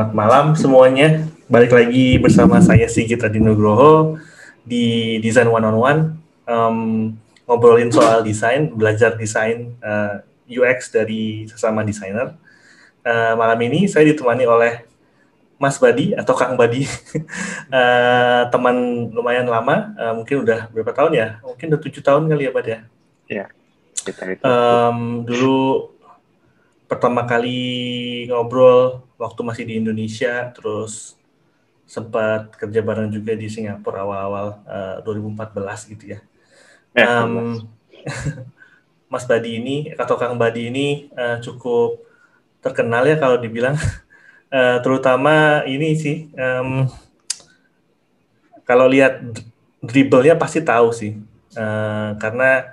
Selamat malam semuanya. Balik lagi bersama saya Sigit Adi Nugroho di Design One on One. Um, ngobrolin soal desain, belajar desain uh, UX dari sesama desainer. Uh, malam ini saya ditemani oleh Mas Badi atau Kang Badi, uh, teman lumayan lama, uh, mungkin udah berapa tahun ya? Mungkin udah tujuh tahun kali ya, Bad ya? Iya. Um, dulu pertama kali ngobrol waktu masih di Indonesia, terus sempat kerja bareng juga di Singapura awal-awal uh, eh, 2014 gitu ya. ya um, Mas Badi ini atau Kang Badi ini uh, cukup terkenal ya kalau dibilang, uh, terutama ini sih um, kalau lihat dribblenya pasti tahu sih, uh, karena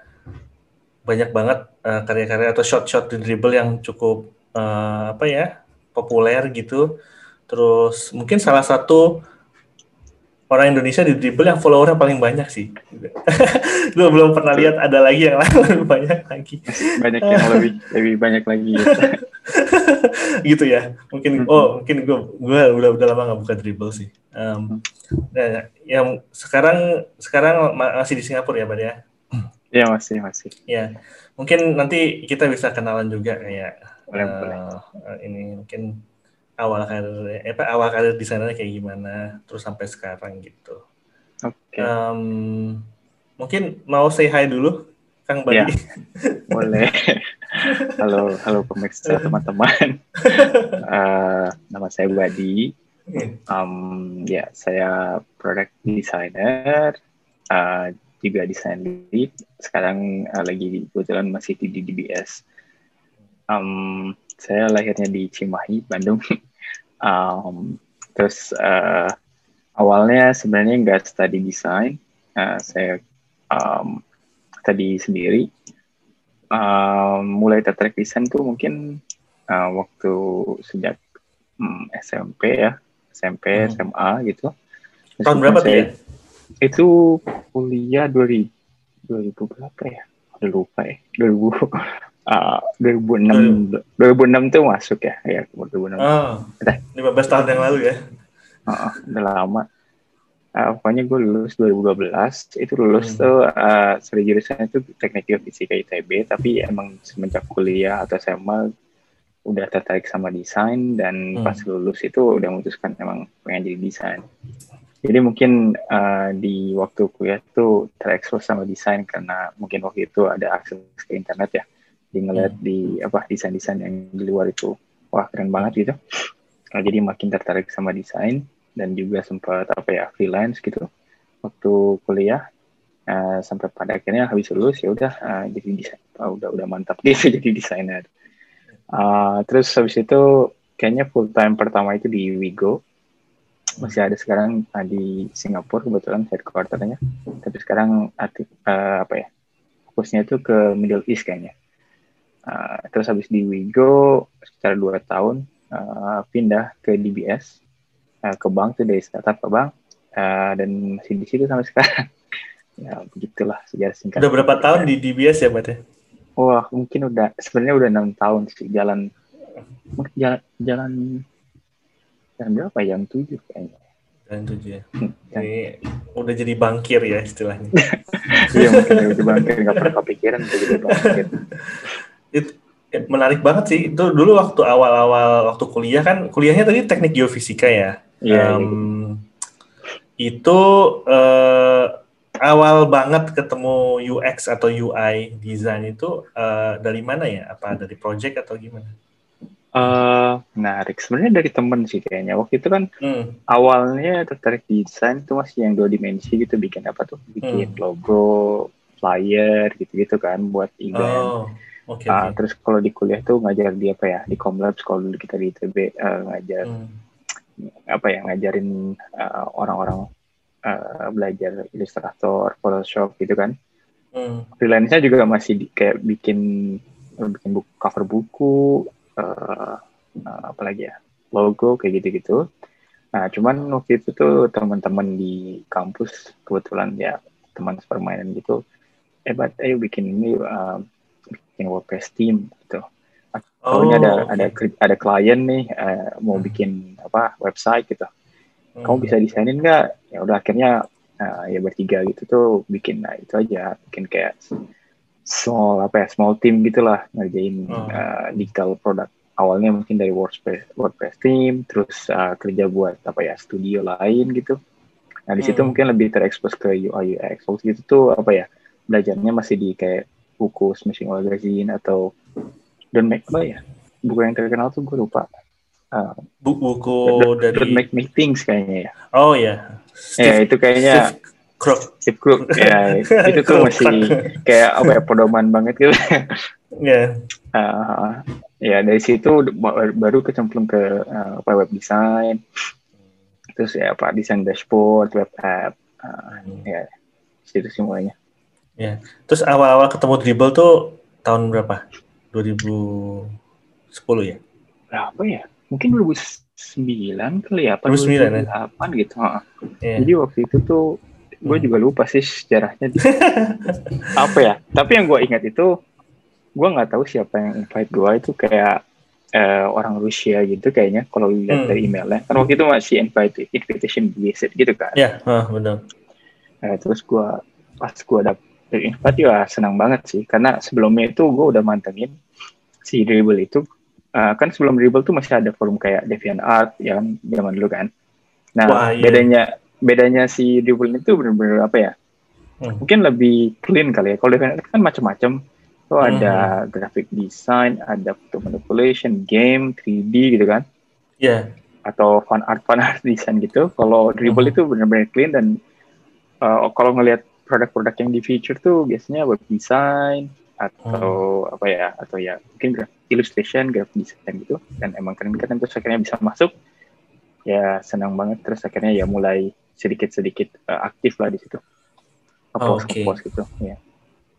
banyak banget uh, karya-karya atau shot-shot di dribble yang cukup uh, apa ya populer gitu. Terus mungkin salah satu orang Indonesia di dribble yang followernya paling banyak sih. Gue belum pernah lihat ada lagi yang lebih banyak lagi. Banyak yang lebih lebih banyak lagi. Gitu, gitu ya. Mungkin oh mungkin gue gue udah udah lama nggak buka dribble sih. Um, nah, yang sekarang sekarang masih di Singapura ya, Pak ya? Iya masih masih. Ya, mungkin nanti kita bisa kenalan juga kayak boleh, uh, boleh. ini mungkin awal karir eh, apa awal karir di sana kayak gimana, terus sampai sekarang gitu. Oke. Okay. Um, mungkin mau say hi dulu, Kang Badi. Ya, boleh. halo halo pemirsa teman-teman. uh, nama saya Badi. Um, ya saya product designer. Uh, juga desain lead sekarang uh, lagi kebetulan masih di DBS um, saya lahirnya di Cimahi Bandung um, terus uh, awalnya sebenarnya nggak study desain uh, saya um, study sendiri um, mulai tertarik desain tuh mungkin uh, waktu sejak um, SMP ya SMP hmm. SMA gitu tahun berapa tuh ya itu kuliah 2000 2000 berapa ya? Udah lupa ya. 2000 uh, 2006 2006 tuh masuk ya ya 2006. Oh, udah 15 tahun yang lalu ya. Uh, udah lama. Uh, pokoknya gue lulus 2012 itu lulus hmm. tuh uh, studi jurusan itu teknik geofisika ITB tapi emang semenjak kuliah atau SMA udah tertarik sama desain dan hmm. pas lulus itu udah memutuskan emang pengen jadi desain jadi mungkin uh, di waktu kuliah tuh terekspos sama desain karena mungkin waktu itu ada akses ke internet ya. Di ngeliat hmm. di apa desain-desain yang di luar itu wah keren banget gitu. Nah, jadi makin tertarik sama desain dan juga sempat apa ya freelance gitu waktu kuliah uh, sampai pada akhirnya habis lulus ya udah uh, jadi desain oh, udah udah mantap gitu jadi desainer. Uh, terus habis itu kayaknya full time pertama itu di Wigo masih ada sekarang uh, di Singapura kebetulan headquarternya tapi sekarang aktif uh, apa ya fokusnya itu ke Middle East kayaknya uh, terus habis di Wigo sekitar dua tahun uh, pindah ke DBS uh, ke bank tuh dari startup ke bank uh, dan masih di situ sampai sekarang ya begitulah sejarah singkat udah berapa tahun di DBS ya Mbak Wah mungkin udah sebenarnya udah enam tahun sih jalan jalan jalan Jam berapa? Jam tujuh kayaknya. Jam tujuh ya. Hmm, jadi udah jadi bangkir ya istilahnya. Iya mungkin udah bangkir nggak pernah kepikiran udah jadi bangkir. Itu eh, menarik banget sih. Itu dulu waktu awal-awal waktu kuliah kan kuliahnya tadi teknik geofisika ya. Iya. Um, itu uh, awal banget ketemu UX atau UI design itu uh, dari mana ya? Apa dari project atau gimana? Uh, menarik. Sebenarnya dari temen sih kayaknya. Waktu itu kan hmm. awalnya tertarik desain itu masih yang dua dimensi gitu, bikin apa tuh? Bikin hmm. logo, flyer gitu-gitu kan buat event. Oh, okay, uh, okay. Terus kalau di kuliah tuh ngajar di apa ya? Di Comlabs kalau dulu kita di ITB uh, eh, ngajar hmm. apa ya? Ngajarin uh, orang-orang uh, belajar ilustrator, Photoshop gitu kan. Hmm. Freelance-nya juga masih di, kayak bikin bikin buku, cover buku, uh, uh, apalagi ya logo kayak gitu-gitu. Nah, cuman waktu itu tuh teman-teman di kampus kebetulan ya teman permainan gitu, hebat, ayo bikin ini uh, bikin WordPress team gitu. atau oh, ada okay. ada ada klien nih uh, mau hmm. bikin apa website gitu hmm. kamu bisa desainin nggak ya udah akhirnya uh, ya bertiga gitu tuh bikin nah itu aja bikin kayak small apa ya small team gitulah ngerjain hmm. uh, digital product awalnya mungkin dari WordPress WordPress team terus uh, kerja buat apa ya studio lain gitu nah di situ hmm. mungkin lebih terekspos ke UI UX waktu itu tuh apa ya belajarnya masih di kayak buku Smashing Magazine atau Don't Make apa ya? Buku yang terkenal tuh gue lupa. Uh, buku don't, dari Don't Make Me Things kayaknya ya. Oh ya yeah. ya itu kayaknya Steve Crook Steve Crook ya. Itu tuh masih kayak apa ya pedoman banget gitu. Ya yeah. uh, ya dari situ baru kecemplung ke uh, apa web design. Terus ya apa desain dashboard web app. Uh, hmm. ya situ semuanya Ya. Terus awal-awal ketemu dribble tuh tahun berapa? 2010 ya? Berapa ya? Mungkin 2009 kali ya, apa 2009 ya? gitu. Yeah. Jadi waktu itu tuh gue hmm. juga lupa sih sejarahnya. apa ya? Tapi yang gue ingat itu, gue nggak tahu siapa yang invite gue itu kayak uh, orang Rusia gitu kayaknya kalau lihat hmm. dari emailnya. Kan waktu itu masih invite invitation based gitu kan. Iya, yeah, oh, benar. Uh, terus gue pas gue dapet dari Invat ya senang banget sih karena sebelumnya itu gue udah mantengin si Dribble itu uh, kan sebelum Dribble tuh masih ada forum kayak DeviantArt yang zaman dulu kan nah Wah, iya. bedanya bedanya si Dribble itu bener-bener apa ya hmm. mungkin lebih clean kali ya kalau DeviantArt kan macam-macam tuh hmm. ada graphic design ada photo manipulation game 3D gitu kan Iya. Yeah. atau fan art fan art design gitu kalau Dribble hmm. itu bener-bener clean dan uh, kalau ngelihat produk-produk yang di feature tuh biasanya web design atau hmm. apa ya atau ya mungkin illustration graphic design gitu dan emang keren-keren terus akhirnya bisa masuk ya senang banget terus akhirnya ya mulai sedikit-sedikit uh, aktif lah di situ ngepost okay. ngepost gitu ya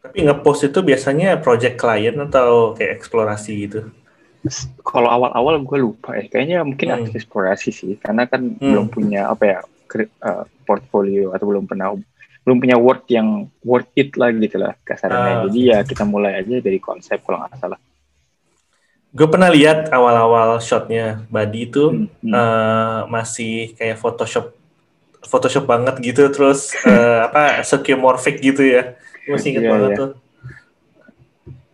tapi ngepost itu biasanya project client atau kayak eksplorasi gitu kalau awal-awal gue lupa ya kayaknya mungkin hmm. eksplorasi sih karena kan hmm. belum punya apa ya uh, portfolio atau belum pernah belum punya word yang worth it lah gitu lah kasarnya. Uh, Jadi ya kita mulai aja dari konsep kalau nggak salah. Gue pernah lihat awal-awal shotnya Badi itu hmm, hmm. Uh, masih kayak Photoshop Photoshop banget gitu terus uh, apa skeuomorphic gitu ya. Gue masih inget yeah, banget yeah. tuh.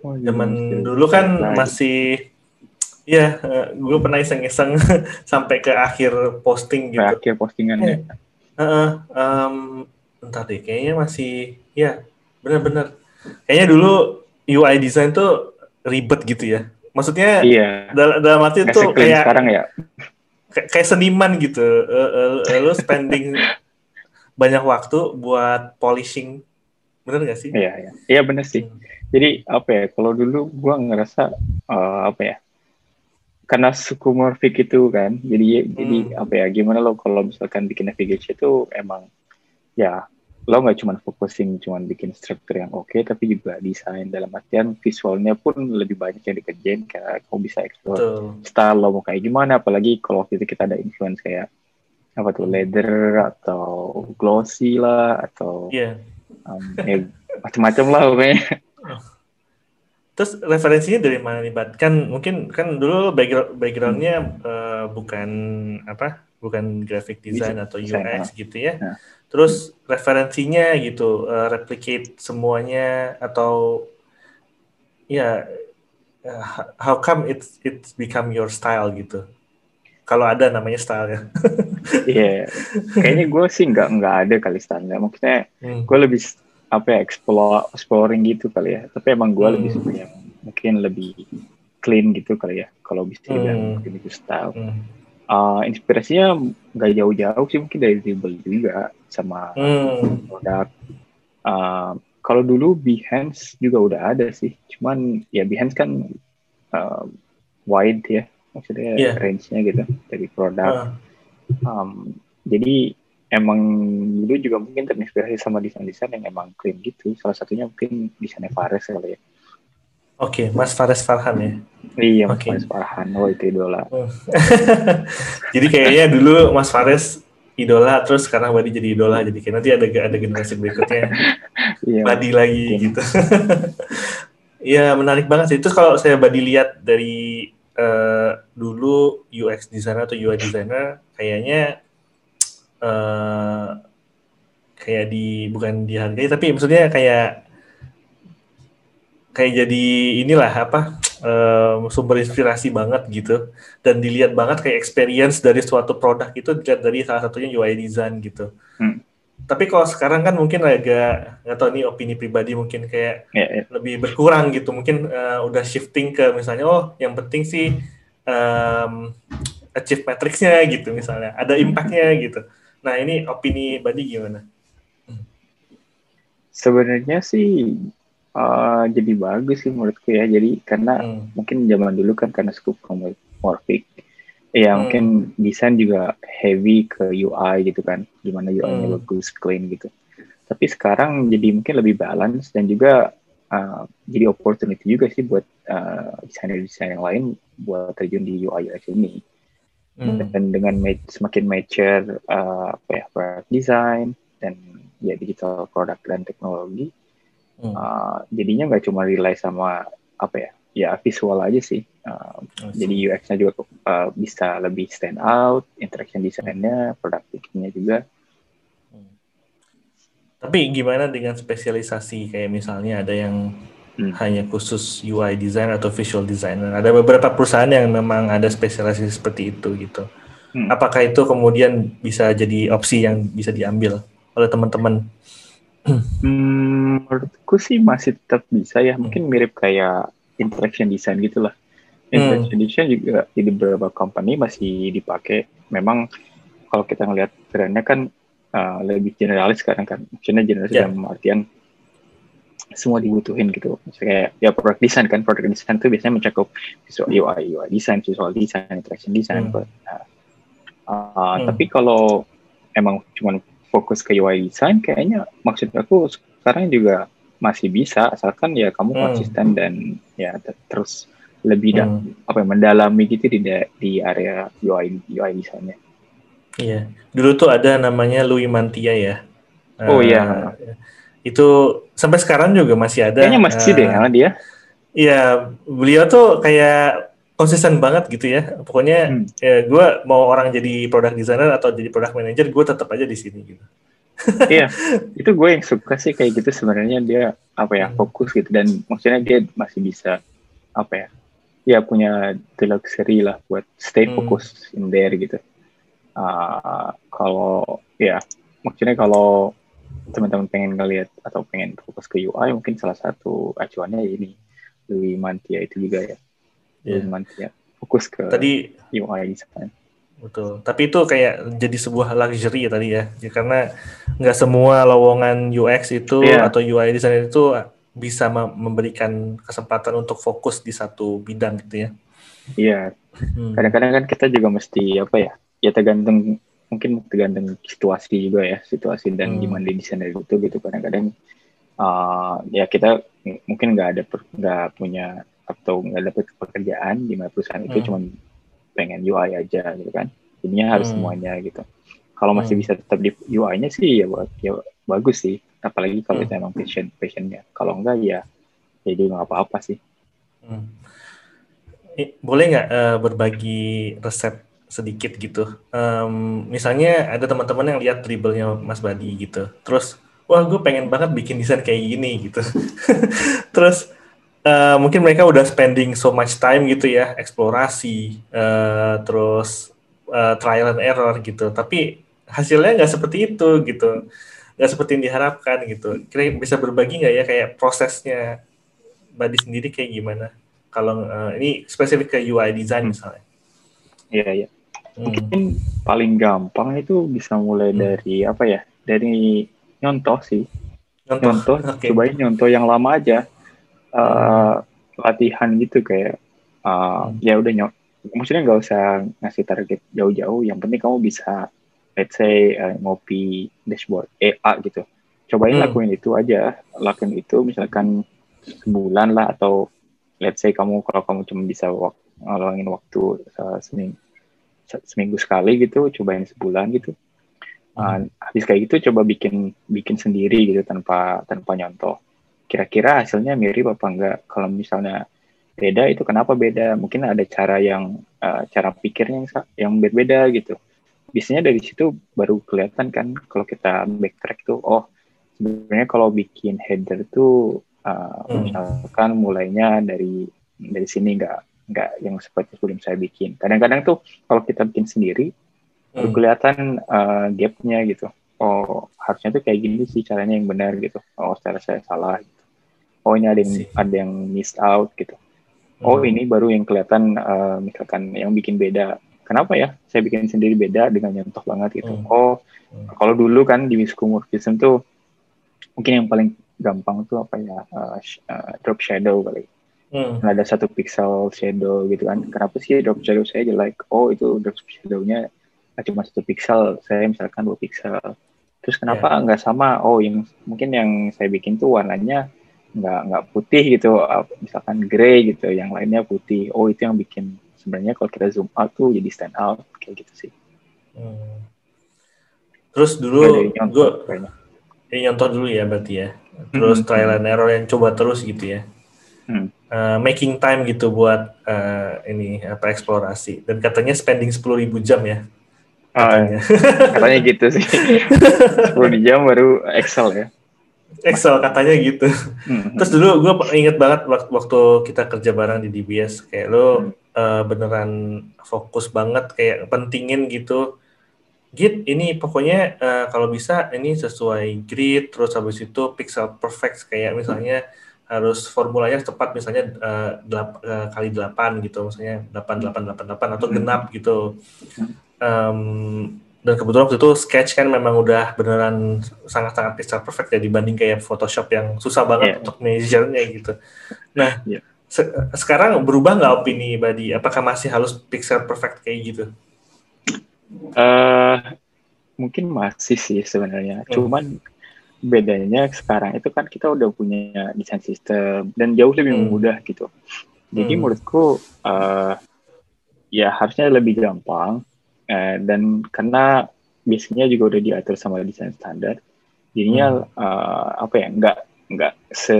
Oh, iya, Zaman dulu kan nah, masih Iya, uh, gue pernah iseng-iseng sampai ke akhir posting gitu. Ke akhir postingannya. Uh, um, Entar deh, kayaknya masih ya benar-benar. Kayaknya dulu UI design tuh ribet gitu ya. Maksudnya iya. dalam, dalam arti tuh kayak sekarang ya. Kayak, seniman gitu. Uh, uh, lu spending banyak waktu buat polishing. Bener gak sih? Iya, iya. Iya bener sih. Hmm. Jadi apa ya, kalau dulu gua ngerasa uh, apa ya, karena suku morfik itu kan, jadi hmm. jadi apa ya, gimana lo kalau misalkan bikin navigation itu emang ya lo nggak cuma focusing cuma bikin struktur yang oke okay, tapi juga desain dalam artian visualnya pun lebih banyak yang dikerjain kayak kamu bisa explore Betul. style lo mau kayak gimana apalagi kalau waktu itu kita ada influence kayak apa tuh leather atau glossy lah atau yeah. um, ya, macam-macam lah pokoknya Terus referensinya dari mana nih, Bat? Kan mungkin kan dulu background backgroundnya uh, bukan apa, bukan graphic design atau UX gitu ya. Nah. Terus referensinya gitu, uh, replicate semuanya atau ya yeah, how come it's it's become your style gitu? Kalau ada namanya style ya. Iya, yeah. kayaknya gue sih nggak nggak ada kali style. Maksudnya hmm. gue lebih apa ya explore exploring gitu kali ya. Tapi emang gue hmm. lebih suka yang mungkin lebih clean gitu kali ya. Kalau bisa hmm. mungkin itu style. Hmm uh, inspirasinya nggak jauh-jauh sih mungkin dari dribble juga sama hmm. produk. Uh, kalau dulu Behance juga udah ada sih, cuman ya Behance kan uh, wide ya, maksudnya yeah. range-nya gitu dari produk. Uh. Um, jadi emang dulu juga mungkin terinspirasi sama desain-desain yang emang clean gitu. Salah satunya mungkin desainnya Fares kali ya. Oke, okay, Mas Fares Farhan ya. Iya, Mas okay. Fares Farhan. Oh, itu idola. Oh. jadi kayaknya dulu Mas Fares idola, terus sekarang Badi jadi idola. Jadi kayak nanti ada ada generasi berikutnya iya, Badi lagi mungkin. gitu. Iya menarik banget sih. Terus kalau saya badi lihat dari uh, dulu UX designer atau UI designer kayaknya uh, kayak di bukan dihargai tapi maksudnya kayak kayak jadi inilah apa um, sumber inspirasi banget gitu dan dilihat banget kayak experience dari suatu produk itu dilihat dari salah satunya UI design gitu. Hmm. Tapi kalau sekarang kan mungkin agak nggak tahu nih opini pribadi mungkin kayak yeah, yeah. lebih berkurang gitu. Mungkin uh, udah shifting ke misalnya oh yang penting sih um, achieve matrixnya gitu misalnya ada impactnya gitu. Nah ini opini Badi gimana? Sebenarnya sih uh, jadi bagus sih menurutku ya. Jadi karena hmm. mungkin zaman dulu kan karena scope homomorphic, ya hmm. mungkin desain juga heavy ke UI gitu kan, gimana UI-nya hmm. bagus, clean gitu. Tapi sekarang jadi mungkin lebih balance dan juga uh, jadi opportunity juga sih buat uh, desainer-desainer yang lain buat terjun di UI UX ini. Hmm. Dan dengan semakin mature uh, apa ya product design dan ya digital product dan teknologi hmm. uh, jadinya nggak cuma rely sama apa ya ya visual aja sih uh, jadi UX-nya juga uh, bisa lebih stand out interaction desainnya produktifnya juga hmm. tapi gimana dengan spesialisasi kayak misalnya ada yang hmm. hanya khusus UI design atau visual designer ada beberapa perusahaan yang memang ada spesialisasi seperti itu gitu hmm. apakah itu kemudian bisa jadi opsi yang bisa diambil oleh teman-teman? Hmm, menurutku sih masih tetap bisa ya. Mungkin mirip kayak interaction design gitulah. Hmm. Interaction hmm. design juga di beberapa company masih dipakai. Memang kalau kita ngelihat trennya kan uh, lebih generalis sekarang kan. Maksudnya generalis yeah. dalam artian semua dibutuhin gitu. Misalnya kayak ya product design kan, product design itu biasanya mencakup visual UI, UI design, visual design, interaction design. Hmm. Nah, uh, hmm. Tapi kalau emang cuma fokus ke UI design kayaknya maksud aku sekarang juga masih bisa asalkan ya kamu hmm. konsisten dan ya terus lebih hmm. apa ya, mendalami gitu di di area UI UI desainnya. Iya, dulu tuh ada namanya Louis Mantia ya. Oh uh, iya. Itu sampai sekarang juga masih ada. Kayaknya masih uh, deh sama dia. Iya, beliau tuh kayak konsisten banget gitu ya. Pokoknya hmm. ya gue mau orang jadi product designer atau jadi product manager, gue tetap aja di sini gitu. iya, itu gue yang suka sih kayak gitu sebenarnya dia apa ya hmm. fokus gitu dan maksudnya dia masih bisa apa ya, ya punya the luxury lah buat stay hmm. fokus in there gitu. Uh, kalau ya maksudnya kalau teman-teman pengen ngeliat atau pengen fokus ke UI mungkin salah satu acuannya ini Louis Mantia itu juga ya yeah. ya fokus ke tadi UI design betul tapi itu kayak jadi sebuah luxury ya tadi ya, ya karena nggak semua lowongan UX itu yeah. atau UI design itu bisa memberikan kesempatan untuk fokus di satu bidang gitu ya iya hmm. kadang-kadang kan kita juga mesti apa ya ya tergantung mungkin tergantung situasi juga ya situasi dan hmm. gimana desain itu gitu kadang-kadang uh, ya kita mungkin nggak ada nggak punya atau nggak dapet pekerjaan di mana perusahaan hmm. itu cuma pengen UI aja gitu kan jadinya harus hmm. semuanya gitu kalau masih hmm. bisa tetap di UI-nya sih ya, ya bagus sih apalagi kalau hmm. itu emang passion passionnya kalau enggak ya jadi ya nggak apa-apa sih hmm. boleh nggak uh, berbagi resep sedikit gitu um, misalnya ada teman-teman yang lihat dribblenya Mas Badi gitu terus wah gue pengen banget bikin desain kayak gini gitu terus uh, mungkin mereka udah spending so much time gitu ya eksplorasi uh, terus uh, trial and error gitu. Tapi hasilnya nggak seperti itu gitu. Nggak seperti yang diharapkan gitu. Kira bisa berbagi nggak ya kayak prosesnya? Badi sendiri kayak gimana? Kalau uh, ini spesifik ke UI design misalnya. Iya iya. Hmm. mungkin paling gampang itu bisa mulai hmm. dari apa ya dari nyontoh sih. Nyontoh, nyontoh okay. cobain nyontoh yang lama aja uh, latihan gitu kayak uh, hmm. ya udah nyok maksudnya nggak usah ngasih target jauh-jauh yang penting kamu bisa let's say uh, ngopi dashboard EA gitu cobain hmm. lakuin itu aja lakuin itu misalkan sebulan lah atau let's say kamu kalau kamu cuma bisa wak ngeluangin waktu uh, seminggu seminggu sekali gitu cobain sebulan gitu uh, habis kayak gitu coba bikin bikin sendiri gitu tanpa tanpa nyontoh kira-kira hasilnya mirip apa enggak. Kalau misalnya beda itu kenapa beda? Mungkin ada cara yang uh, cara pikirnya yang, yang berbeda gitu. Biasanya dari situ baru kelihatan kan kalau kita backtrack tuh oh sebenarnya kalau bikin header tuh uh, hmm. misalkan mulainya dari dari sini enggak enggak yang seperti sebelum saya bikin. Kadang-kadang tuh kalau kita bikin sendiri hmm. baru kelihatan uh, gapnya gitu. Oh harusnya tuh kayak gini sih caranya yang benar gitu. Oh secara saya salah. Gitu. Oh ini ada yang ada yang missed out gitu. Oh hmm. ini baru yang kelihatan uh, misalkan yang bikin beda. Kenapa ya? Saya bikin sendiri beda dengan nyontoh banget gitu. Hmm. oh hmm. kalau dulu kan di Viscomorphism tuh mungkin yang paling gampang tuh apa ya? Uh, uh, drop shadow kali. Hmm. ada satu pixel shadow gitu kan. Kenapa sih drop shadow saya jelek? Oh itu drop shadownya cuma satu pixel saya misalkan dua pixel. Terus kenapa yeah. nggak sama? Oh yang mungkin yang saya bikin tuh warnanya nggak nggak putih gitu misalkan grey gitu yang lainnya putih. Oh itu yang bikin sebenarnya kalau kita zoom out tuh jadi stand out kayak gitu sih. Hmm. terus dulu gue ini nyontoh dulu ya berarti ya. Terus hmm. trial and error yang coba terus gitu ya. Hmm. uh, making time gitu buat uh, ini apa eksplorasi. Dan katanya spending sepuluh ribu jam ya. Katanya. Oh, katanya. Gitu sih. 10 jam baru Excel ya Excel katanya gitu. Hmm. Terus dulu gue inget banget waktu kita kerja bareng di DBS kayak lo hmm. uh, beneran fokus banget kayak pentingin gitu. Git ini pokoknya uh, kalau bisa ini sesuai grid terus habis itu pixel perfect kayak misalnya harus formulanya tepat misalnya uh, delap, uh, kali delapan gitu misalnya delapan delapan delapan delapan atau hmm. genap gitu. Um, dan kebetulan waktu itu sketch kan memang udah beneran sangat-sangat pixel perfect ya dibanding kayak Photoshop yang susah banget yeah. untuk measure-nya gitu. Nah, yeah. se sekarang berubah nggak opini Badi? Apakah masih harus pixel perfect kayak gitu? Uh, mungkin masih sih sebenarnya. Hmm. Cuman bedanya sekarang itu kan kita udah punya desain sistem dan jauh lebih hmm. mudah gitu. Jadi hmm. menurutku uh, ya harusnya lebih gampang uh, dan karena biasanya juga udah diatur sama desain standar jadinya hmm. uh, apa ya nggak nggak se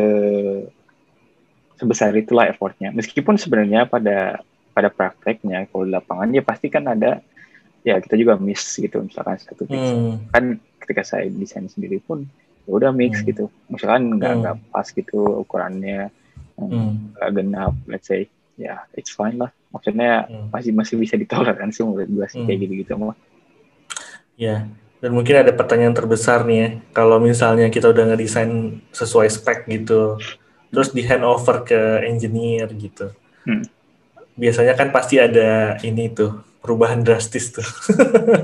sebesar itulah effortnya meskipun sebenarnya pada pada prakteknya kalau di lapangan ya pasti kan ada ya kita juga miss gitu misalkan satu hmm. kan ketika saya desain sendiri pun ya udah mix hmm. gitu misalkan nggak hmm. nggak pas gitu ukurannya hmm. genap let's say ya it's fine lah maksudnya hmm. masih masih bisa ditoleransi menurut gue sih hmm. kayak gitu gitu mah ya dan mungkin ada pertanyaan terbesar nih ya kalau misalnya kita udah ngedesain sesuai spek gitu terus di handover ke engineer gitu hmm. biasanya kan pasti ada ini tuh perubahan drastis tuh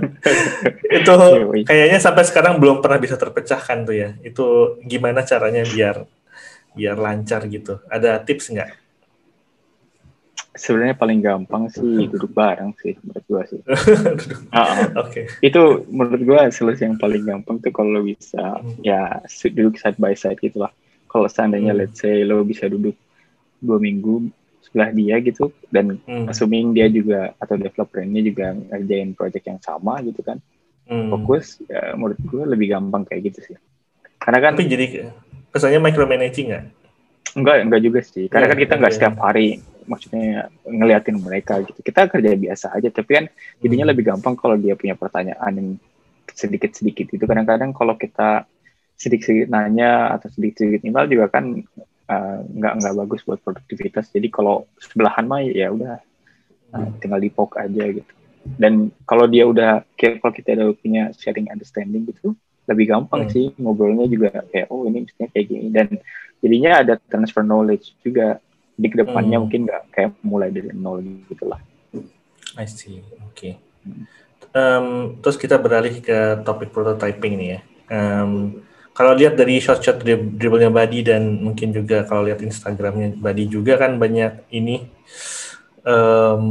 itu iya, iya. kayaknya sampai sekarang belum pernah bisa terpecahkan tuh ya itu gimana caranya biar biar lancar gitu ada tips nggak sebenarnya paling gampang sih duduk bareng sih menurut gua sih. uh, Oke. Okay. Itu menurut gua solusi yang paling gampang tuh kalau bisa hmm. ya duduk side by side gitu lah. Kalau seandainya hmm. let's say lo bisa duduk dua minggu sebelah dia gitu dan hmm. assuming dia juga atau developernya juga ngerjain project yang sama gitu kan hmm. fokus ya menurut gue lebih gampang kayak gitu sih karena kan tapi jadi kesannya micromanaging nggak enggak enggak juga sih karena yeah, kan kita nggak yeah. setiap hari maksudnya ngeliatin mereka gitu. Kita kerja biasa aja tapi kan jadinya hmm. lebih gampang kalau dia punya pertanyaan yang sedikit sedikit itu kadang-kadang kalau kita sedikit-sedikit nanya atau sedikit-sedikit email juga kan uh, nggak nggak bagus buat produktivitas. Jadi kalau sebelahan mah ya udah uh, tinggal dipok aja gitu. Dan kalau dia udah kalau kita udah punya sharing understanding gitu lebih gampang hmm. sih ngobrolnya juga kayak oh ini mestinya kayak gini. Dan jadinya ada transfer knowledge juga di ke depannya hmm. mungkin nggak kayak mulai dari nol gitu lah. I see, oke. Okay. Um, terus kita beralih ke topik prototyping nih ya. Um, kalau lihat dari shot-shot dribblenya Badi dan mungkin juga kalau lihat Instagramnya Badi juga kan banyak ini um,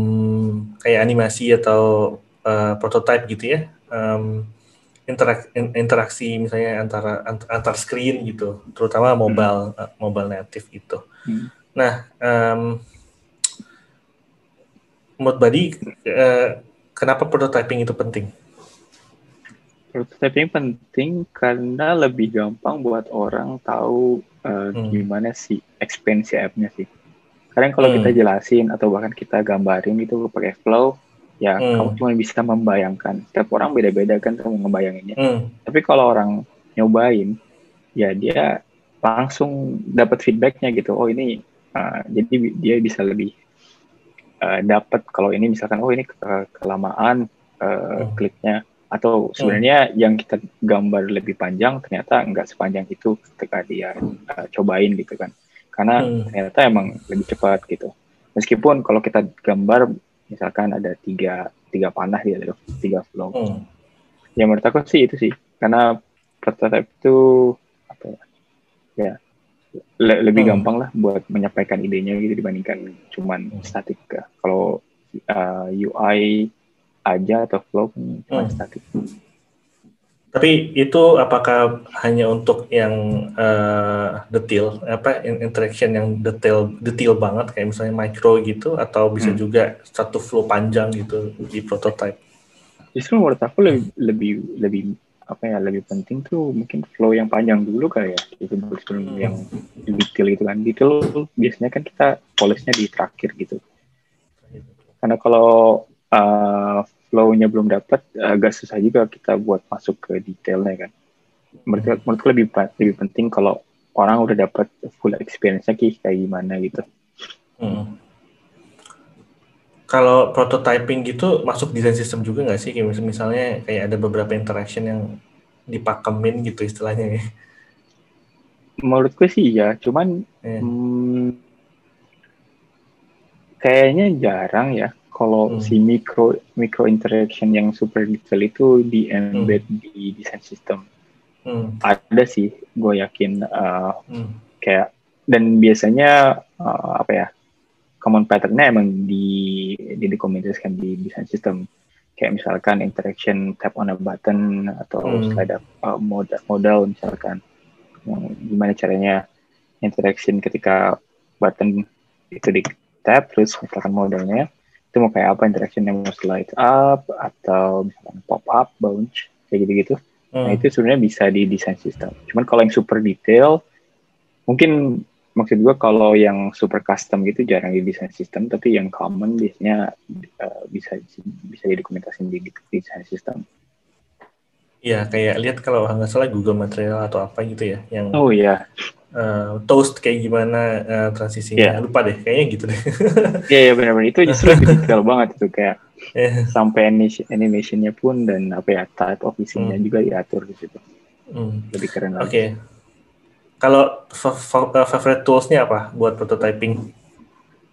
kayak animasi atau uh, prototype gitu ya. Um, interak, interaksi misalnya antara antar screen gitu, terutama mobile hmm. uh, mobile native gitu. Hmm. Nah, um, menurut Badi, uh, kenapa prototyping itu penting? prototyping penting karena lebih gampang buat orang tahu uh, hmm. gimana sih ekspansi app-nya sih. Karena kalau hmm. kita jelasin atau bahkan kita gambarin itu pakai flow, ya hmm. kamu cuma bisa membayangkan. Setiap orang beda-beda kan kamu ngebayanginnya. Hmm. Tapi kalau orang nyobain, ya dia langsung dapat feedbacknya gitu. Oh ini, uh, jadi dia bisa lebih uh, dapat kalau ini misalkan oh ini ke kelamaan uh, hmm. kliknya atau sebenarnya hmm. yang kita gambar lebih panjang ternyata nggak sepanjang itu ketika dia uh, cobain gitu kan karena hmm. ternyata emang lebih cepat gitu meskipun kalau kita gambar misalkan ada tiga tiga panah gitu tiga flow hmm. ya menurut aku sih itu sih karena prototype itu apa ya ya le lebih hmm. gampang lah buat menyampaikan idenya gitu dibandingkan cuman hmm. statik kalau uh, UI aja atau flow cuma hmm. statik. Tapi itu apakah hanya untuk yang uh, detail apa interaction yang detail detail banget kayak misalnya micro gitu atau bisa hmm. juga satu flow panjang gitu di prototype? Justru menurut aku lebih lebih lebih apa ya lebih penting tuh mungkin flow yang panjang dulu kali ya itu sebelum hmm. yang detail itu kan detail biasanya kan kita polishnya di terakhir gitu karena kalau uh, flow-nya belum dapat agak susah juga kita buat masuk ke detailnya kan. Menurut menurutku lebih lebih penting kalau orang udah dapat full experience-nya kayak gimana gitu. Hmm. Kalau prototyping gitu masuk desain sistem juga nggak sih? Kayak misalnya kayak ada beberapa interaction yang dipakemin gitu istilahnya ya. Menurutku sih ya, cuman yeah. hmm, kayaknya jarang ya kalau hmm. si micro micro interaction yang super detail itu di embed hmm. di desain sistem hmm. ada sih gue yakin uh, hmm. kayak dan biasanya uh, apa ya common patternnya emang di di dikomunikasikan di desain sistem kayak misalkan interaction tap on a button atau hmm. slide up uh, modal, modal misalkan gimana caranya interaction ketika button itu di tap terus misalkan modalnya itu mau kayak apa interaction yang mau slide up atau misalkan pop up bounce kayak gitu-gitu nah, hmm. nah itu sebenarnya bisa di desain sistem cuman kalau yang super detail mungkin maksud gue kalau yang super custom gitu jarang di desain sistem tapi yang common biasanya uh, bisa bisa didokumentasi di, di desain sistem Iya, kayak lihat kalau nggak salah Google Material atau apa gitu ya, yang oh iya, uh, toast kayak gimana uh, transisinya yeah. lupa deh kayaknya gitu deh iya yeah, yeah, benar-benar itu justru lebih detail banget itu kayak yeah. sampai animation animationnya pun dan apa ya type of isinya hmm. juga diatur di situ hmm. lebih keren lagi oke okay. Kalau eh, favorite toolsnya apa buat prototyping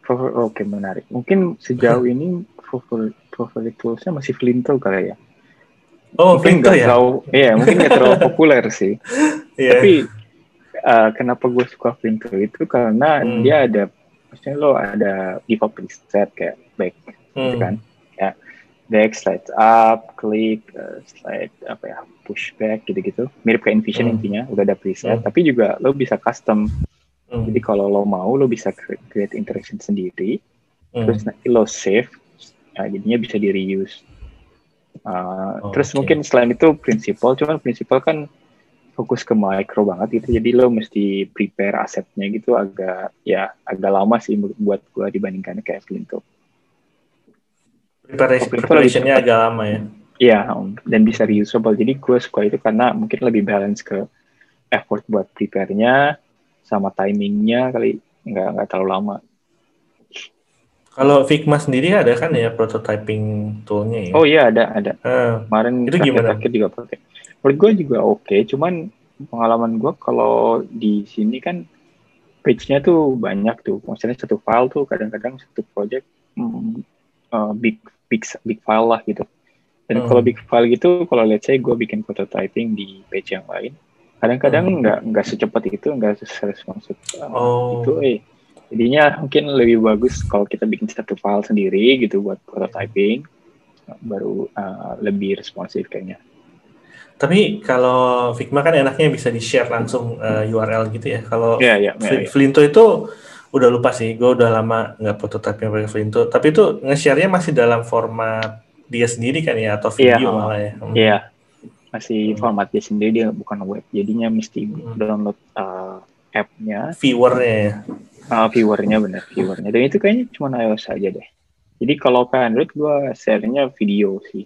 oke okay, menarik mungkin sejauh ini favorite favorite toolsnya masih Flinto kali ya Oh, mungkin Flinto ya? Terlalu, iya, mungkin nggak terlalu populer sih. yeah. Tapi uh, kenapa gue suka Flinto itu karena hmm. dia ada maksudnya lo ada default preset kayak back gitu hmm. gitu kan back slide up klik uh, slide apa ya push back gitu-gitu mirip kayak Envision hmm. intinya udah ada preset hmm. tapi juga lo bisa custom hmm. jadi kalau lo mau lo bisa create interaction sendiri hmm. terus nanti lo save nah, jadinya bisa di reuse uh, oh, terus okay. mungkin selain itu prinsipal cuman prinsipal kan fokus ke micro banget gitu jadi lo mesti prepare asetnya gitu agak ya agak lama sih buat gue dibandingkan kayak Flinto. Preparation, preparationnya agak lama ya. Iya, dan bisa reusable. Jadi gue suka itu karena mungkin lebih balance ke effort buat prepare-nya sama timingnya kali nggak nggak terlalu lama. Kalau Figma sendiri ada kan ya prototyping toolnya ya? Oh iya ada ada. Uh, Kemarin itu gimana? Terakhir juga pakai menurut gue juga oke okay, cuman pengalaman gue kalau di sini kan page-nya tuh banyak tuh maksudnya satu file tuh kadang-kadang satu project mm, uh, big big big file lah gitu dan hmm. kalau big file gitu kalau let's say gue bikin prototyping di page yang lain kadang-kadang hmm. nggak hmm. nggak secepat itu nggak seresponsif uh, oh. itu eh jadinya mungkin lebih bagus kalau kita bikin satu file sendiri gitu buat prototyping baru uh, lebih responsif kayaknya tapi kalau Figma kan enaknya bisa di-share langsung uh, eh, URL gitu ya. Kalau yeah, yeah, yeah, yeah. Flinto itu udah lupa sih, gue udah lama nggak prototype yang pakai Flinto. Tapi itu nge-share-nya masih dalam format dia sendiri kan ya atau iya, video yeah, malah ya. Hmm. Iya. Yeah. masih hmm. format dia sendiri dia bukan web jadinya mesti hmm. download uh, app-nya viewernya ya uh, viewernya benar viewernya dan itu kayaknya cuma iOS aja deh jadi kalau ke Android gue share-nya video sih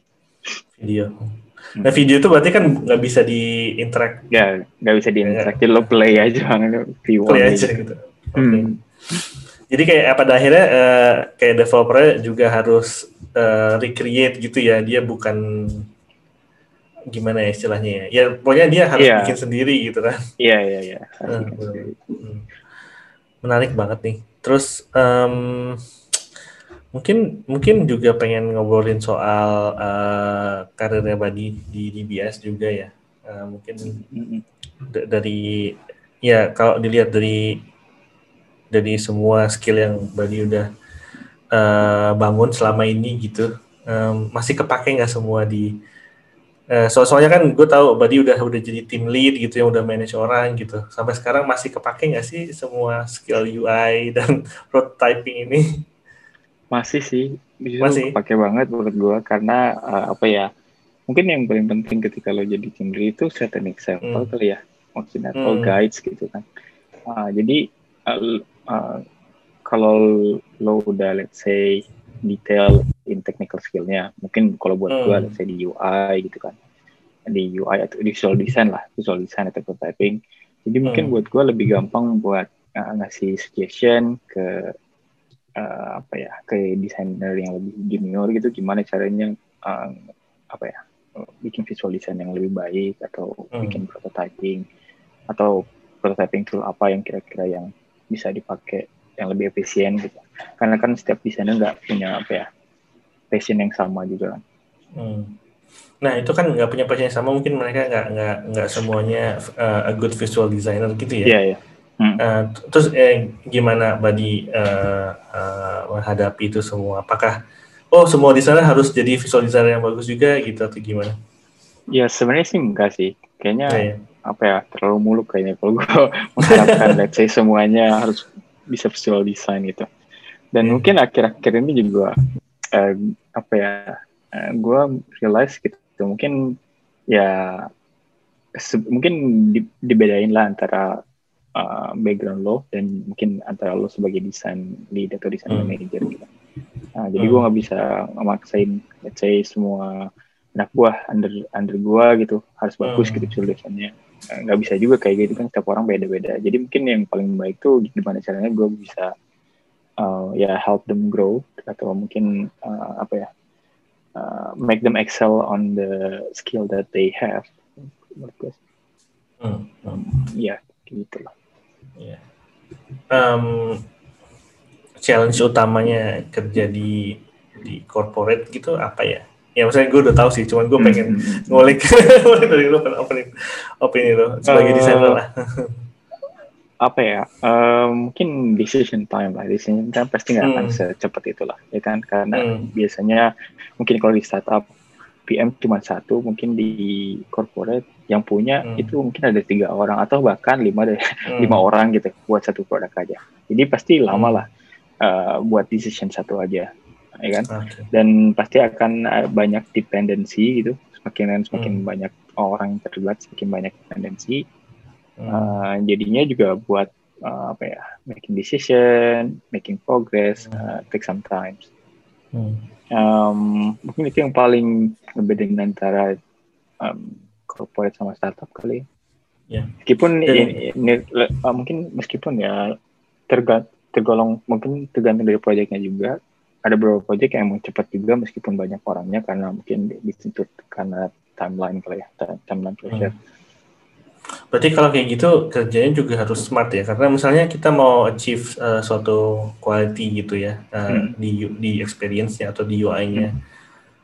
video hmm. nah video itu berarti kan nggak bisa di interact ya nggak bisa di interact jadi lo play aja view play aja gitu okay. hmm. Jadi kayak pada akhirnya uh, kayak developernya juga harus uh, recreate gitu ya. Dia bukan gimana ya istilahnya ya? Ya pokoknya dia harus yeah. bikin sendiri gitu kan. Iya iya iya. Menarik banget nih. Terus um, mungkin mungkin juga pengen ngobrolin soal uh, karirnya Badi di DBS juga ya. Uh, mungkin dari ya kalau dilihat dari dari semua skill yang Badi udah uh, bangun selama ini gitu um, masih kepake nggak semua di uh, so soalnya kan gue tahu Badi udah udah jadi tim lead gitu yang udah manage orang gitu sampai sekarang masih kepake nggak sih semua skill UI dan prototyping ini masih sih, masih pakai banget menurut gue karena uh, apa ya? Mungkin yang paling penting ketika lo jadi tim lead itu set an example hmm. kali ya, maksudnya atau hmm. guides gitu kan. Uh, jadi uh, uh, kalau lo udah let's say detail in technical skillnya, mungkin kalau buat hmm. gue let's say di UI gitu kan, di UI atau di visual design lah, visual design atau prototyping. Jadi mungkin hmm. buat gue lebih gampang buat uh, ngasih suggestion ke uh, apa ya ke desainer yang lebih junior gitu gimana caranya uh, apa ya bikin visual design yang lebih baik atau hmm. bikin prototyping atau prototyping tool apa yang kira-kira yang bisa dipakai yang lebih efisien gitu karena kan setiap desainer nggak punya apa ya passion yang sama juga kan hmm. nah itu kan nggak punya passion yang sama mungkin mereka nggak nggak nggak semuanya uh, a good visual designer gitu ya yeah, yeah. Hmm. Uh, terus eh, gimana Badi uh, uh, menghadapi itu semua? Apakah oh semua di sana harus jadi visual designer yang bagus juga gitu atau gimana? Ya sebenarnya sih enggak sih. Kayaknya nah, ya. Apa ya terlalu muluk kayaknya kalau gue mengharapkan let's say semuanya harus bisa visual design gitu. Dan hmm. mungkin akhir-akhir ini juga uh, apa ya uh, gue realize gitu mungkin ya mungkin di, dibedain lah antara uh, background lo dan mungkin antara lo sebagai desain lead atau desain hmm. manager gitu. Nah, jadi hmm. gue nggak bisa memaksain, let's say semua anak buah under under gue gitu harus bagus hmm. gitu tulisannya. Nah, nggak bisa juga kayak gitu kan setiap orang beda-beda. Jadi mungkin yang paling baik tuh gimana caranya gue bisa uh, ya help them grow atau mungkin uh, apa ya uh, make them excel on the skill that they have. Menurut gue. Hmm. Um, ya gitu lah. Yeah. Um, challenge utamanya kerja di di corporate gitu apa ya? Ya misalnya gue udah tahu sih, cuman gue pengen hmm. ngulik dari lo opini opini lo sebagai uh, desainer lah. apa ya? Uh, mungkin decision time lah. Decision time pasti nggak hmm. akan secepat itulah, ya kan? Karena hmm. biasanya mungkin kalau di startup PM cuma satu, mungkin di corporate yang punya hmm. itu mungkin ada tiga orang atau bahkan lima deh, hmm. lima orang gitu buat satu produk aja. Jadi pasti lama hmm. lah uh, buat decision satu aja, ya kan? Okay. Dan pasti akan banyak dependensi gitu. Semakin semakin hmm. banyak orang yang terlibat, semakin banyak dependensi. Hmm. Uh, jadinya juga buat uh, apa ya, making decision, making progress, hmm. uh, take some time. Hmm um, mungkin itu yang paling ngebedain antara um, corporate sama startup kali ya. Meskipun ini, ini uh, mungkin meskipun ya terga, tergolong mungkin tergantung dari proyeknya juga. Ada beberapa proyek yang emang cepat juga meskipun banyak orangnya karena mungkin dituntut karena timeline kali ya, timeline pressure. Hmm. Berarti kalau kayak gitu kerjanya juga harus smart ya, karena misalnya kita mau achieve uh, suatu quality gitu ya uh, hmm. di di experience-nya atau di UI-nya, hmm.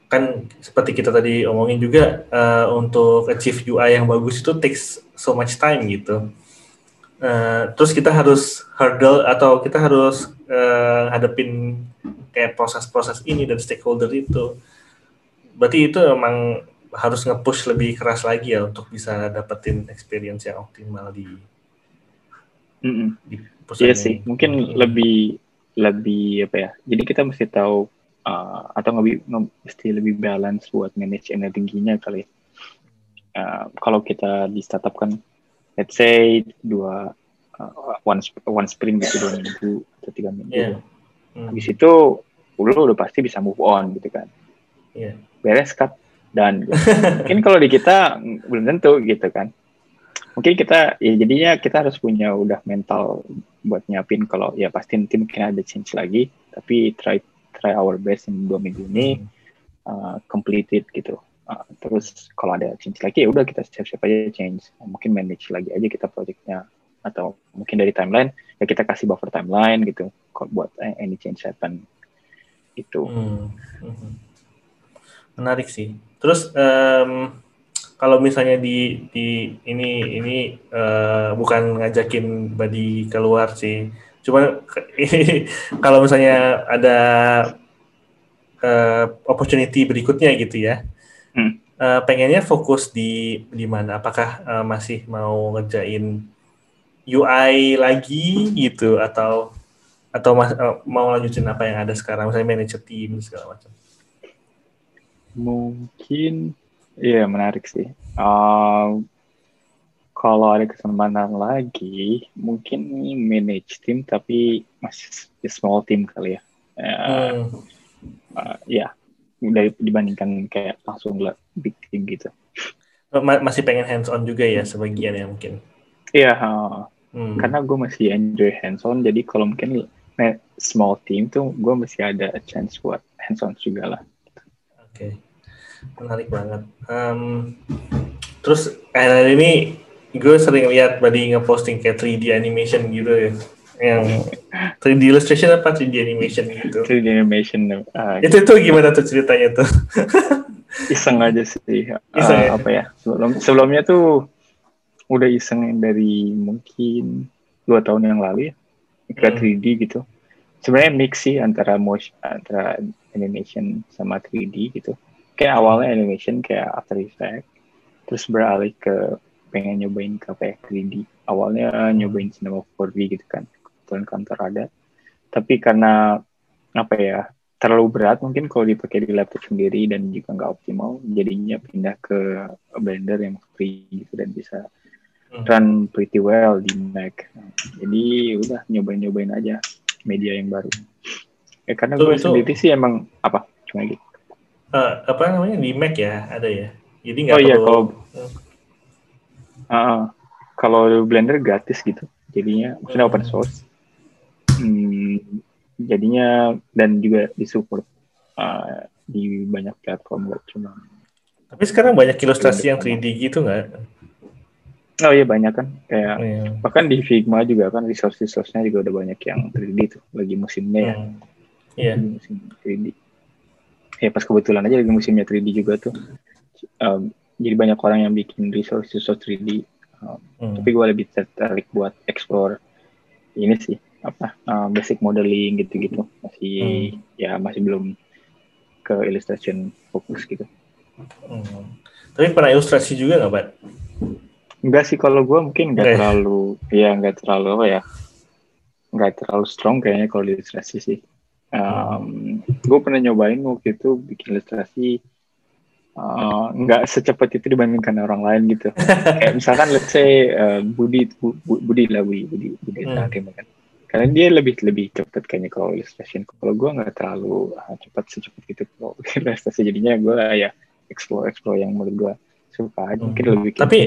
kan seperti kita tadi omongin juga uh, untuk achieve UI yang bagus itu takes so much time gitu. Uh, terus kita harus hurdle atau kita harus uh, hadapin kayak proses-proses ini dan stakeholder itu. Berarti itu emang harus nge-push lebih keras lagi ya untuk bisa dapetin experience yang optimal di mm -mm. di Iya sih, mungkin hmm. lebih lebih apa ya? Jadi kita mesti tahu uh, atau nggak mesti lebih balance buat manage energinya kali. uh, kalau kita di startup kan let's say dua uh, one one sprint gitu dua minggu atau tiga minggu yeah. hmm. habis itu lu udah pasti bisa move on gitu kan. Yeah. beres cut dan gitu. mungkin kalau di kita belum tentu gitu kan. Mungkin kita ya jadinya kita harus punya udah mental buat nyiapin kalau ya pasti nanti mungkin ada change lagi. Tapi try try our best in dua minggu ini hmm. uh, completed gitu. Uh, terus kalau ada change lagi ya udah kita siap-siap aja change. Mungkin manage lagi aja kita projectnya. Atau mungkin dari timeline ya kita kasih buffer timeline gitu. Buat any change happen itu hmm. hmm. menarik sih terus um, kalau misalnya di di ini ini uh, bukan ngajakin Badi keluar sih cuma kalau misalnya ada uh, opportunity berikutnya gitu ya hmm. uh, pengennya fokus di di mana? Apakah uh, masih mau ngerjain UI lagi gitu atau atau mas, uh, mau lanjutin apa yang ada sekarang, misalnya manager team segala macam? Mungkin, iya menarik sih. Uh, kalau ada kesempatan lagi, mungkin manage team tapi masih small team kali ya. Uh, hmm. uh, ya, dari dibandingkan kayak langsung big team gitu. Masih pengen hands on juga ya sebagian ya mungkin. Iya, uh, hmm. karena gue masih enjoy hands on. Jadi kalau mungkin small team tuh gue masih ada chance buat hands on juga lah. Oke, okay. menarik banget. Um, terus akhir ini gue sering lihat Badi ngeposting kayak 3D animation gitu ya yang 3D illustration apa 3D animation gitu 3D animation uh, itu itu gimana tuh ceritanya tuh iseng aja sih iseng, uh, ya? apa ya sebelum sebelumnya tuh udah iseng dari mungkin dua tahun yang lalu ya ke hmm. 3D gitu sebenarnya mix sih antara motion antara animation sama 3D gitu kayak awalnya animation kayak After Effects terus beralih ke pengen nyobain ke kayak 3D awalnya nyobain Cinema 4D gitu kan kebetulan kantor ada tapi karena apa ya terlalu berat mungkin kalau dipakai di laptop sendiri dan juga nggak optimal jadinya pindah ke Blender yang free gitu dan bisa. Run pretty well di Mac. Jadi udah nyobain nyobain aja media yang baru. Ya karena gue sendiri sih emang apa? Cuma gitu. Uh, apa namanya? Di Mac ya ada ya? Jadi nggak oh, iya, perlu iya, kalau, uh, kalau Blender gratis gitu jadinya maksudnya open hmm. source. Hmm, jadinya dan juga disupport uh, di banyak platform gak cuma tapi sekarang banyak ilustrasi yang 3D gitu nggak? Oh iya banyak kan kayak oh, iya. bahkan di Figma juga kan resource-resource-nya juga udah banyak yang 3D tuh lagi musimnya ya. hmm. ya. Yeah. musim 3D. Ya pas kebetulan aja lagi musimnya 3D juga tuh. Um, jadi banyak orang yang bikin resource resource 3D. Um, hmm. Tapi gue lebih tertarik buat explore ini sih apa uh, basic modeling gitu-gitu masih hmm. ya masih belum ke illustration fokus gitu. Hmm. Tapi pernah ilustrasi juga nggak, Pak? Enggak sih kalau gue mungkin nggak okay. terlalu ya nggak terlalu apa ya nggak terlalu strong kayaknya kalau ilustrasi sih. Um. Gue pernah nyobain waktu itu bikin ilustrasi uh, nggak secepat itu dibandingkan orang lain gitu. Kayak misalkan let's say uh, Budi Budi lah Budi Budi Budi hmm. kan karena dia lebih lebih cepat kayaknya kalau illustration kalau gue nggak terlalu uh, cepat secepat gitu kalau ilustrasi jadinya gue ya explore explore yang menurut gue suka aja mungkin hmm. lebih tapi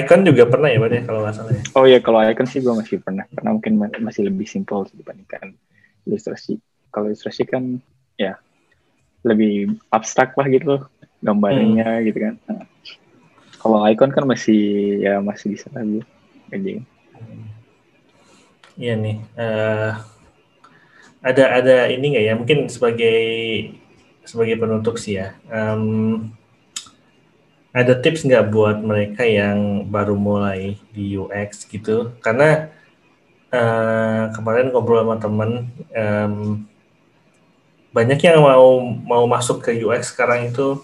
icon juga pernah ya berarti ya, kalau nggak salah ya? oh ya kalau icon sih gue masih pernah karena mungkin masih lebih simple dibandingkan ilustrasi kalau ilustrasi kan ya lebih abstrak lah gitu gambarnya hmm. gitu kan nah, kalau icon kan masih ya masih bisa lagi kayak Iya nih. Uh, ada ada ini nggak ya? Mungkin sebagai sebagai penutup sih ya. Um, ada tips nggak buat mereka yang baru mulai di UX gitu? Karena uh, kemarin ngobrol sama temen, um, banyak yang mau mau masuk ke UX sekarang itu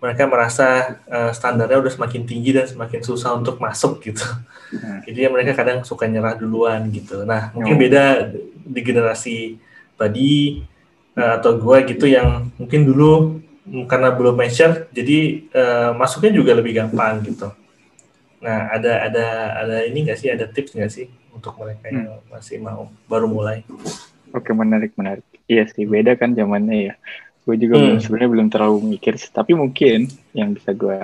mereka merasa uh, standarnya udah semakin tinggi dan semakin susah untuk masuk gitu. Hmm. Jadi mereka kadang suka nyerah duluan gitu. Nah, mungkin oh. beda di generasi tadi uh, atau gue gitu yang mungkin dulu karena belum mature, jadi uh, masuknya juga lebih gampang gitu. Nah, ada ada ada ini nggak sih, ada tips nggak sih untuk mereka yang hmm. masih mau baru mulai? Oke, menarik menarik. Iya sih, beda kan zamannya ya. Gue juga hmm. belum sebenarnya belum terlalu mikir, tapi mungkin yang bisa gue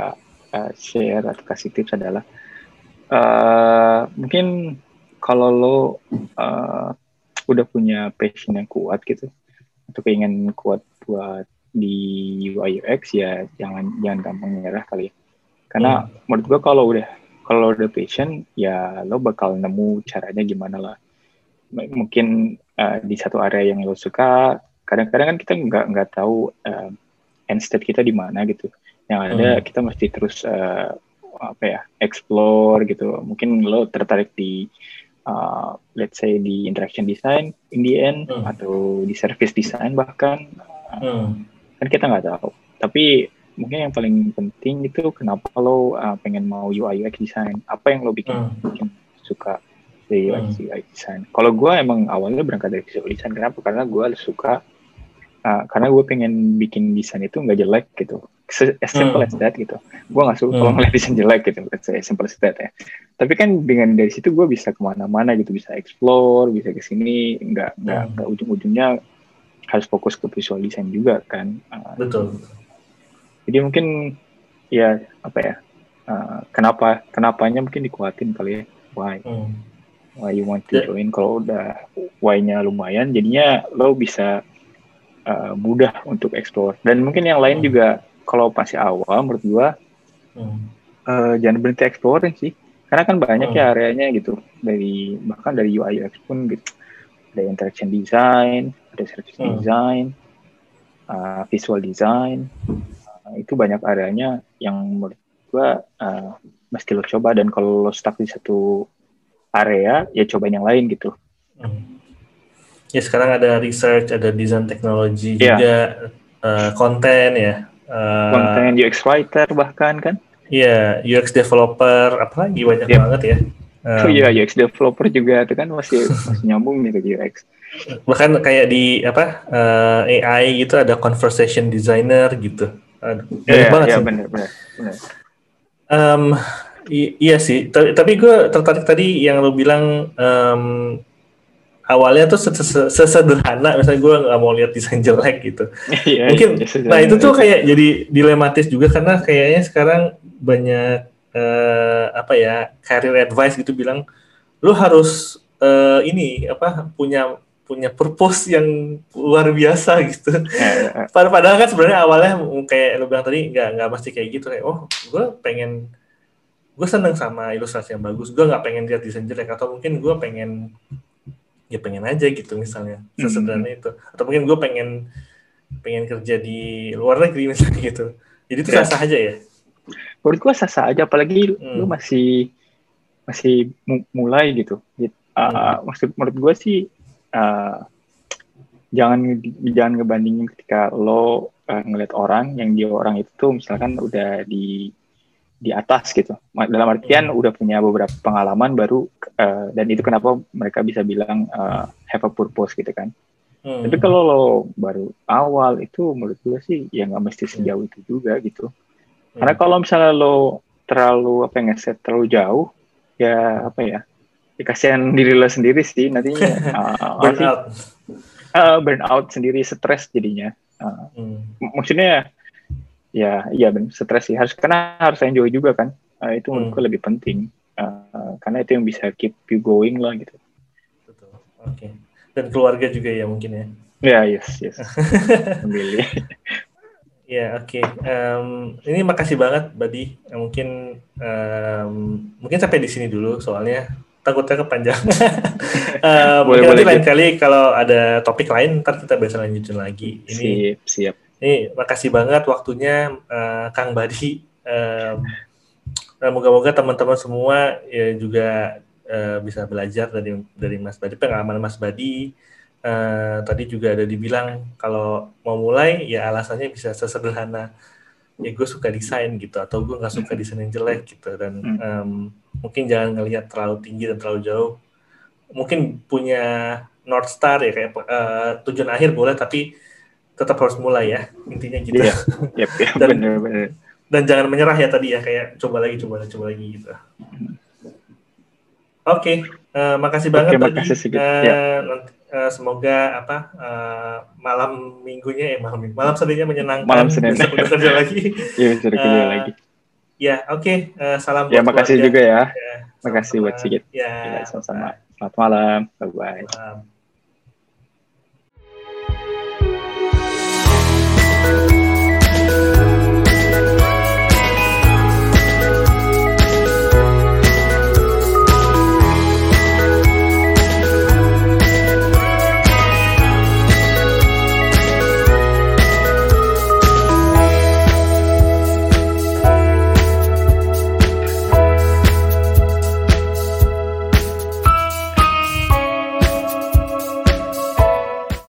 uh, share atau kasih tips adalah uh, mungkin kalau lo uh, udah punya passion yang kuat gitu atau keinginan kuat buat di UI UX ya jangan jangan gampang nyerah kali ya. Karena hmm. menurut gua kalau udah kalau udah passion ya lo bakal nemu caranya gimana lah. Mungkin uh, di satu area yang lo suka, kadang-kadang kan kita nggak nggak tahu uh, end state kita di mana gitu. Yang ada hmm. kita mesti terus uh, apa ya explore gitu. Mungkin lo tertarik di uh, let's say di interaction design in the end hmm. atau di service design bahkan. Hmm kan kita nggak tahu tapi mungkin yang paling penting itu kenapa lo uh, pengen mau UI UX design apa yang lo bikin, hmm. bikin suka dari UI hmm. UX design kalau gue emang awalnya berangkat dari visual design kenapa karena gue suka uh, karena gue pengen bikin desain itu nggak jelek gitu as simple hmm. as that gitu gue nggak suka hmm. kalau ngeliat desain jelek gitu as simple as that ya tapi kan dengan dari situ gue bisa ke mana-mana gitu bisa explore bisa ke sini nggak nggak hmm. ujung-ujungnya harus fokus ke visual design juga kan. Uh, Betul. Jadi mungkin ya apa ya? Uh, kenapa kenapanya mungkin dikuatin kali ya? Why? Hmm. Why you want to yeah. join? Kalau udah why-nya lumayan, jadinya lo bisa uh, mudah untuk explore. Dan mungkin yang lain hmm. juga kalau masih awal menurut gua hmm. uh, jangan berhenti exploring sih. Karena kan banyak hmm. ya areanya gitu dari bahkan dari UI UX pun gitu. Ada interaction design, ada service hmm. design, uh, visual design, uh, itu banyak areanya yang menurut gua uh, mesti lo coba dan kalau lo stuck di satu area ya cobain yang lain gitu. Hmm. Ya sekarang ada research, ada design teknologi yeah. juga, uh, konten ya. Uh, konten UX writer bahkan kan? Iya, yeah, UX developer, apalagi banyak yeah. banget ya. Um, oh iya, UX developer juga itu kan masih masih nyambung nih ke UX bahkan kayak di apa uh, eh, AI gitu ada conversation designer gitu. Aduh, yeah, banget yeah, sih. bener, bener, bener. Um, iya sih. Tapi gue tertarik tadi yang lo bilang um, awalnya tuh sesederhana. Misalnya gue nggak mau lihat desain jelek gitu. Yeah, mungkin yeah, nah itu tuh kayak jadi dilematis juga karena kayaknya sekarang banyak uh, apa ya career advice gitu bilang lu harus uh, ini apa punya punya purpose yang luar biasa gitu. Yeah, yeah. Padahal kan sebenarnya awalnya kayak lo bilang tadi nggak nggak pasti kayak gitu kayak oh gue pengen gue seneng sama ilustrasi yang bagus gue nggak pengen lihat desain jelek atau mungkin gue pengen ya pengen aja gitu misalnya hmm. sesederhana mm -hmm. itu atau mungkin gue pengen pengen kerja di luar negeri misalnya gitu jadi itu yeah. sah sah aja ya menurut gue sah sah aja apalagi hmm. lu masih masih mulai gitu uh, hmm. maksud menurut gue sih uh, jangan jangan ngebandingin ketika lo uh, ngeliat orang yang dia orang itu misalkan udah di di atas gitu dalam artian hmm. udah punya beberapa pengalaman baru uh, dan itu kenapa mereka bisa bilang uh, have a purpose gitu kan hmm. tapi kalau lo baru awal itu menurut gue sih ya nggak mesti sejauh itu juga gitu hmm. karena kalau misalnya lo terlalu apa yang set terlalu jauh ya apa ya ya kasihan diri lo sendiri sih nantinya uh, burn out uh, burn out sendiri stres jadinya uh, hmm. maksudnya ya iya ben stres sih harus karena harus enjoy juga kan uh, itu hmm. menurutku lebih penting uh, karena itu yang bisa keep you going lah gitu betul oke okay. dan keluarga juga ya mungkin ya ya yes yes Ya oke. Okay. Um, ini makasih banget, Badi. Mungkin um, mungkin sampai di sini dulu, soalnya takutnya kepanjangan. uh, boleh, nanti lain kali kalau ada topik lain ntar kita bisa lanjutin lagi. Ini siap, siap. Ini makasih banget waktunya uh, Kang Badi. Um, moga-moga teman-teman semua ya juga uh, bisa belajar dari dari Mas Badi pengalaman Mas Badi. Uh, tadi juga ada dibilang kalau mau mulai ya alasannya bisa sesederhana ya gue suka desain gitu atau gue nggak suka desain yang jelek gitu dan um, mungkin jangan ngelihat terlalu tinggi dan terlalu jauh mungkin punya north star ya kayak uh, tujuan akhir boleh tapi tetap harus mulai ya intinya gitu. Iya, yep, yep, Dan- bener-bener. Dan jangan menyerah ya tadi ya kayak coba lagi coba lagi coba lagi gitu. Oke, eh, makasih banget Oke, tadi. makasih Sigit. Eh, Ya. nanti- eh, semoga apa eh, malam minggunya eh malam minggu- malam seninnya menyenangkan. Malam Senin. Kerja lagi. Iya, bisa kerja Eh, lagi. Ya, oke. eh, salam Ya, makasih keluarga. juga ya. Ya, Makasih buat. Sigit. Ya, Ya, sama-sama. Selamat malam. Bye-bye.